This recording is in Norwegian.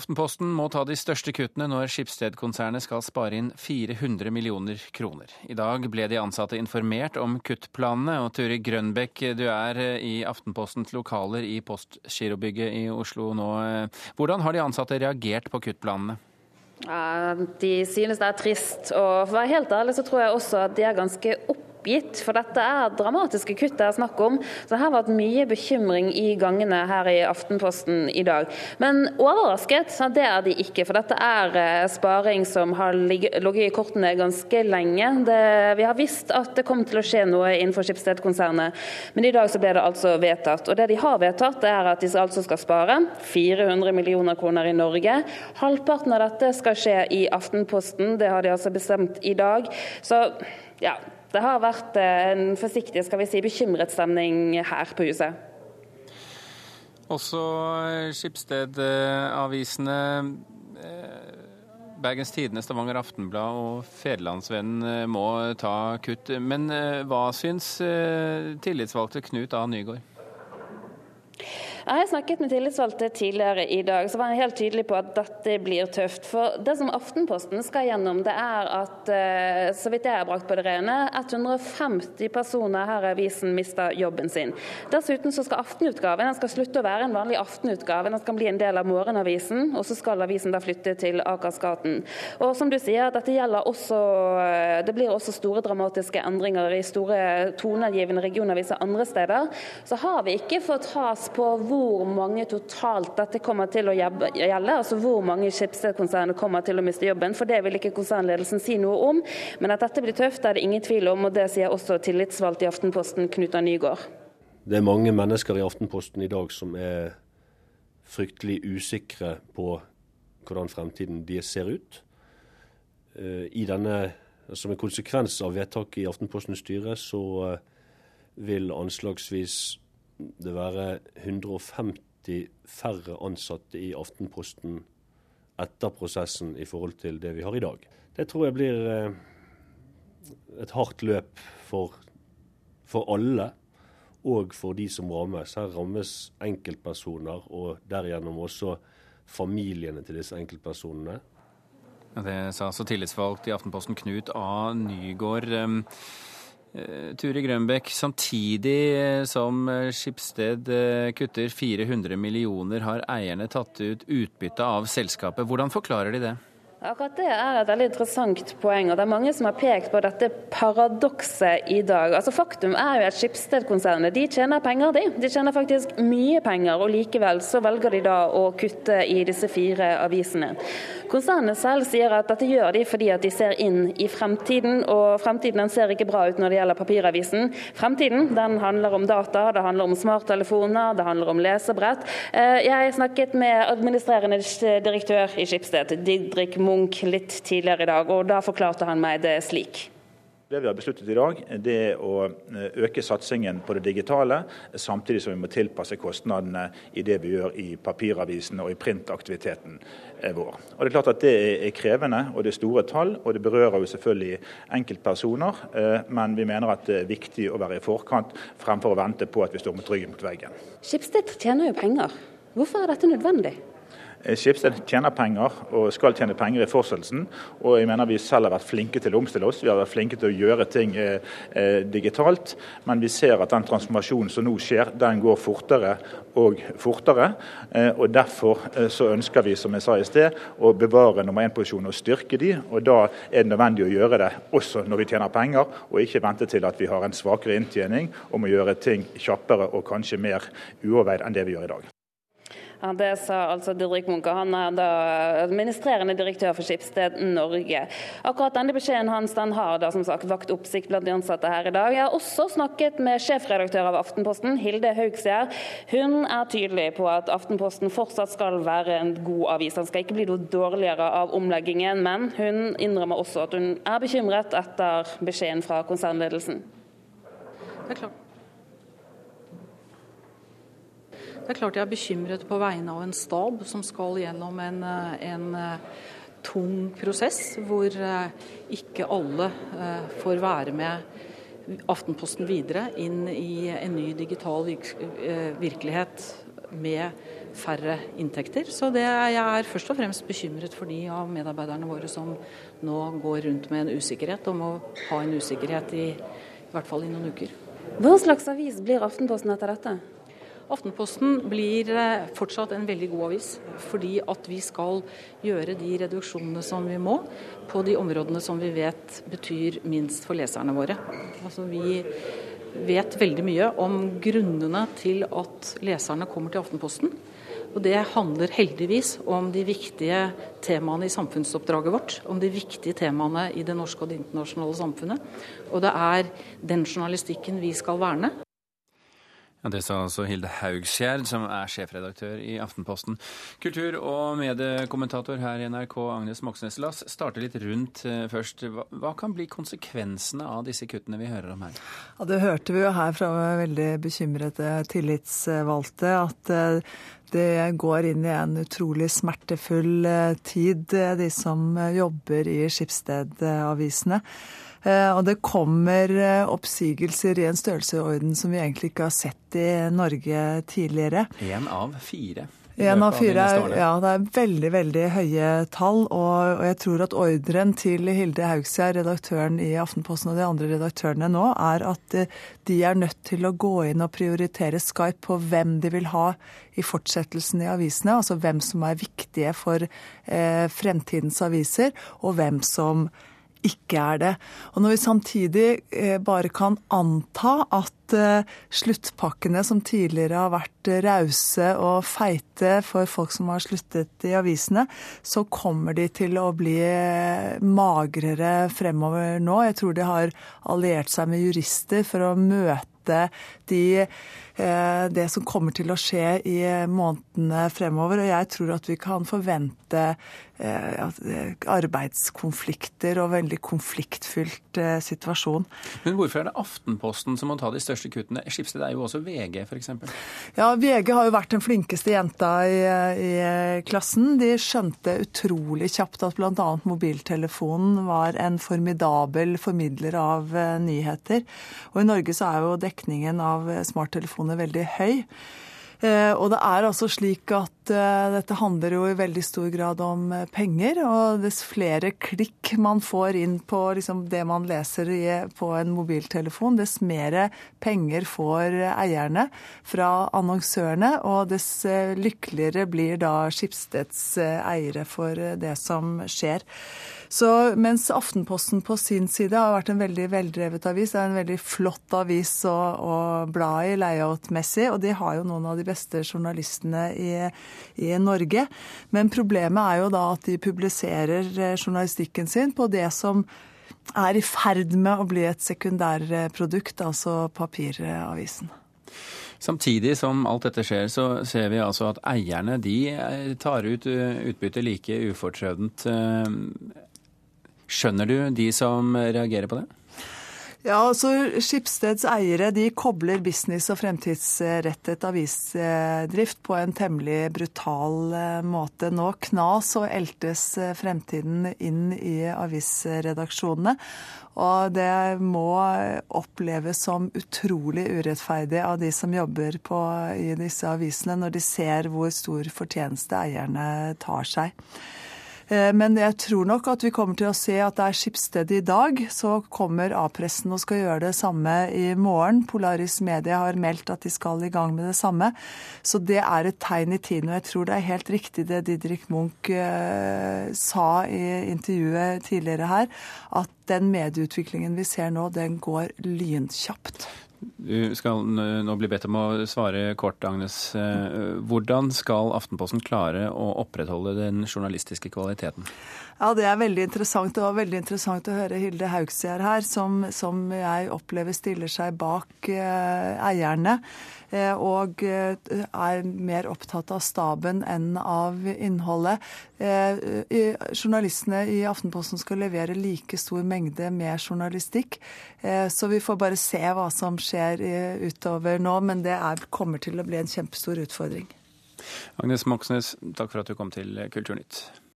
Aftenposten må ta de største kuttene når Skipsted-konsernet skal spare inn 400 millioner kroner. I dag ble de ansatte informert om kuttplanene, og Turi Grønbekk, du er i Aftenpostens lokaler i Postgirobygget i Oslo nå. Hvordan har de ansatte reagert på kuttplanene? de synes det er trist, og for å være helt ærlig så tror jeg også at de er ganske opptatt oppgitt, for dette er dramatiske kutt det er snakk om. Så det har vært mye bekymring i gangene her i Aftenposten i dag. Men overrasket, det er de ikke. For dette er eh, sparing som har ligget i kortene ganske lenge. Det, vi har visst at det kom til å skje noe innenfor Skipsted-konsernet, men i dag så ble det altså vedtatt. Og det de har vedtatt, er at de altså skal spare 400 millioner kroner i Norge. Halvparten av dette skal skje i Aftenposten, det har de altså bestemt i dag. Så ja, det har vært eh, en forsiktig, skal vi si, bekymret stemning her på huset. Også skipsstedavisene Skipsted-avisene eh, Bergens Tidende, Stavanger Aftenblad og Federlandsvennen må ta kutt. Men hva syns tillitsvalgte Knut A. Nygaard? Jeg har snakket med tillitsvalgte tidligere i dag, så var han helt tydelig på at dette blir tøft. For det som Aftenposten skal gjennom, det er at, eh, så vidt jeg har brakt på det rene, 150 personer her i avisen mister jobben sin. Dessuten så skal aftenutgaven den skal slutte å være en vanlig aftenutgave, den skal bli en del av morgenavisen. Og så skal avisen da flytte til Akersgaten. Og som du sier, dette gjelder også eh, Det blir også store dramatiske endringer i store toneangivende regionaviser andre steder. Så har vi ikke fått has på hvor mange totalt dette kommer til å gjelde, altså hvor mange Schibsted-konsernet kommer til å miste jobben. For det vil ikke konsernledelsen si noe om. Men at dette blir tøft, er det ingen tvil om, og det sier også tillitsvalgt i Aftenposten, Knut A. Nygaard. Det er mange mennesker i Aftenposten i dag som er fryktelig usikre på hvordan fremtiden de ser ut. Eh, I denne, Som en konsekvens av vedtaket i Aftenpostens styre, så eh, vil anslagsvis det være 150 færre ansatte i Aftenposten etter prosessen i forhold til det vi har i dag. Det tror jeg blir eh, et hardt løp for, for alle, og for de som rammes. Her rammes enkeltpersoner, og derigjennom også familiene til disse enkeltpersonene. Det sa altså tillitsvalgt i Aftenposten Knut A. Nygård. Eh, Turi Grønbekk, samtidig eh, som eh, Skipsted kutter 400 millioner, har eierne tatt ut utbytte av selskapet. Hvordan forklarer de det? Akkurat Det er et veldig interessant poeng. og Det er mange som har pekt på dette paradokset i dag. Altså Faktum er jo at Skipsted-konsernet tjener penger, de. De tjener faktisk mye penger, og likevel så velger de da å kutte i disse fire avisene. Konsernet selv sier at dette gjør de fordi at de ser inn i fremtiden, og fremtiden den ser ikke bra ut når det gjelder papiravisen. Fremtiden den handler om data, det handler om smarttelefoner, det handler om lesebrett. Eh, jeg snakket med administrerende direktør i Skipsted, Didrik Moe Munch litt tidligere i dag, og da forklarte han meg det slik. Det vi har besluttet i dag, det er å eh, øke satsingen på det digitale, samtidig som vi må tilpasse kostnadene i det vi gjør i papiravisene og i printaktiviteten eh, vår. Og Det er klart at det er krevende, og det er store tall, og det berører jo selvfølgelig enkeltpersoner. Eh, men vi mener at det er viktig å være i forkant, fremfor å vente på at vi står med ryggen mot veggen. Skipsted tjener jo penger. Hvorfor er dette nødvendig? Eh, Skipsted tjener penger og skal tjene penger i fortsettelsen. Og jeg mener vi selv har vært flinke til å omstille oss. Vi har vært flinke til å gjøre ting eh, eh, digitalt. Men vi ser at den transformasjonen som nå skjer, den går fortere og fortere. Eh, og Derfor eh, så ønsker vi, som jeg sa i sted, å bevare nummer én-posisjonen og styrke de. Og da er det nødvendig å gjøre det også når vi tjener penger, og ikke vente til at vi har en svakere inntjening om å gjøre ting kjappere og kanskje mer uoverveid enn det vi gjør i dag. Ja, det sa altså Didrik Munke. Han er da administrerende direktør for Skipsted Norge. Akkurat denne beskjeden hans den har da som sagt vakt oppsikt blant de ansatte her i dag. Jeg har også snakket med sjefredaktør av Aftenposten, Hilde Haugsgjerd. Hun er tydelig på at Aftenposten fortsatt skal være en god avis. Den skal ikke bli noe dårligere av omleggingen, men hun innrømmer også at hun er bekymret etter beskjeden fra konsernledelsen. Det er klart. Det er klart jeg er bekymret på vegne av en stab som skal gjennom en, eh, en eh, tung prosess, hvor eh, ikke alle får være med Aftenposten videre inn i en ny digital virkelighet med færre inntekter. Så det, jeg er først og fremst bekymret for de av medarbeiderne våre som nå går rundt med en usikkerhet, og må ha en usikkerhet i, i hvert fall i noen uker. Hva slags avis blir Aftenposten etter dette? Aftenposten blir eh, fortsatt en veldig god avis, fordi at vi skal gjøre de reduksjonene som vi må på de områdene som vi vet betyr minst for leserne våre. Altså Vi vet veldig mye om grunnene til at leserne kommer til Aftenposten. Og Det handler heldigvis om de viktige temaene i samfunnsoppdraget vårt. Om de viktige temaene i det norske og det internasjonale samfunnet. Og det er den journalistikken vi skal verne. Ja, Det sa altså Hilde Haugskjær, som er sjefredaktør i Aftenposten. Kultur- og mediekommentator her i NRK, Agnes Moxnes. La oss starte litt rundt eh, først. Hva, kan bli konsekvensene av disse kuttene vi hører om her? Ja, Det hørte vi jo her fra veldig bekymrede tillitsvalgte, at eh, det går inn i en utrolig smertefull eh, tid, de som jobber i Skipsstedavisene. Eh, og det kommer eh, oppsigelser i en størrelsesorden som vi egentlig ikke har sett i Norge tidligere. Én av fire. En av fire, ja, Det er veldig veldig høye tall. Og, og jeg tror at ordren til Hilde Haugskjær, redaktøren i Aftenposten og de andre redaktørene nå, er at eh, de er nødt til å gå inn og prioritere Skype på hvem de vil ha i fortsettelsen i avisene. Altså hvem som er viktige for eh, fremtidens aviser, og hvem som ikke er det. Og når vi samtidig eh, bare kan anta at eh, sluttpakkene som tidligere har vært rause og feite for folk som har sluttet i avisene, så kommer de til å bli eh, magrere fremover nå. Jeg tror de har alliert seg med jurister for å møte de det som kommer til å skje i månedene fremover. Og jeg tror at vi kan forvente Eh, arbeidskonflikter og veldig konfliktfylt eh, situasjon. Men hvorfor er det Aftenposten som må ta de største kuttene? Skipsted er jo også VG, f.eks. Ja, VG har jo vært den flinkeste jenta i, i klassen. De skjønte utrolig kjapt at bl.a. mobiltelefonen var en formidabel formidler av eh, nyheter. Og i Norge så er jo dekningen av smarttelefoner veldig høy. Eh, og det er altså slik at eh, dette handler jo i veldig stor grad om eh, penger. Og dess flere klikk man får inn på liksom det man leser på en mobiltelefon, dess mer penger får eierne fra annonsørene, og dess lykkeligere blir da Skipsteds eiere for det som skjer. Så mens Aftenposten på sin side har vært en veldig veldrevet avis, det er en veldig flott avis å, å bla i layout-messig, og de har jo noen av de beste journalistene i, i Norge. Men problemet er jo da at de publiserer eh, journalistikken sin på det som er i ferd med å bli et sekundærprodukt, altså papiravisen. Samtidig som alt dette skjer, så ser vi altså at eierne de eh, tar ut eh, utbytte like ufortrødent. Skjønner du de som reagerer på det? Ja, altså Skipsteds eiere de kobler business og fremtidsrettet avisdrift på en temmelig brutal eh, måte. Nå knas og eltes eh, fremtiden inn i avisredaksjonene. Og det må oppleves som utrolig urettferdig av de som jobber på, i disse avisene, når de ser hvor stor fortjeneste eierne tar seg. Eh, men jeg tror nok at vi kommer til å se at det er Skipsstedet i dag. Så kommer A-pressen og skal gjøre det samme i morgen. Polaris Media har meldt at de skal i gang med det samme. Så det er et tegn i tiden. Og jeg tror det er helt riktig det Didrik Munch eh, sa i intervjuet tidligere her, at den medieutviklingen vi ser nå, den går lynkjapt. Du skal nå bli bedt om å svare kort, Agnes. Eh, hvordan skal Aftenposten klare å opprettholde den journalistiske kvaliteten? Ja, Det er veldig interessant. Det var veldig interessant å høre Hilde Haugsgjerd her, som, som, jeg opplever stiller seg bak eh, eierne. Eh, og eh, er mer opptatt av staben enn av innholdet. Eh, journalistene i Aftenposten skal levere like stor mengde med journalistikk. Så vi får bare se hva som skjer utover nå, men det er, kommer til å bli en kjempestor utfordring. Agnes Moxnes, takk for at du kom til Kulturnytt.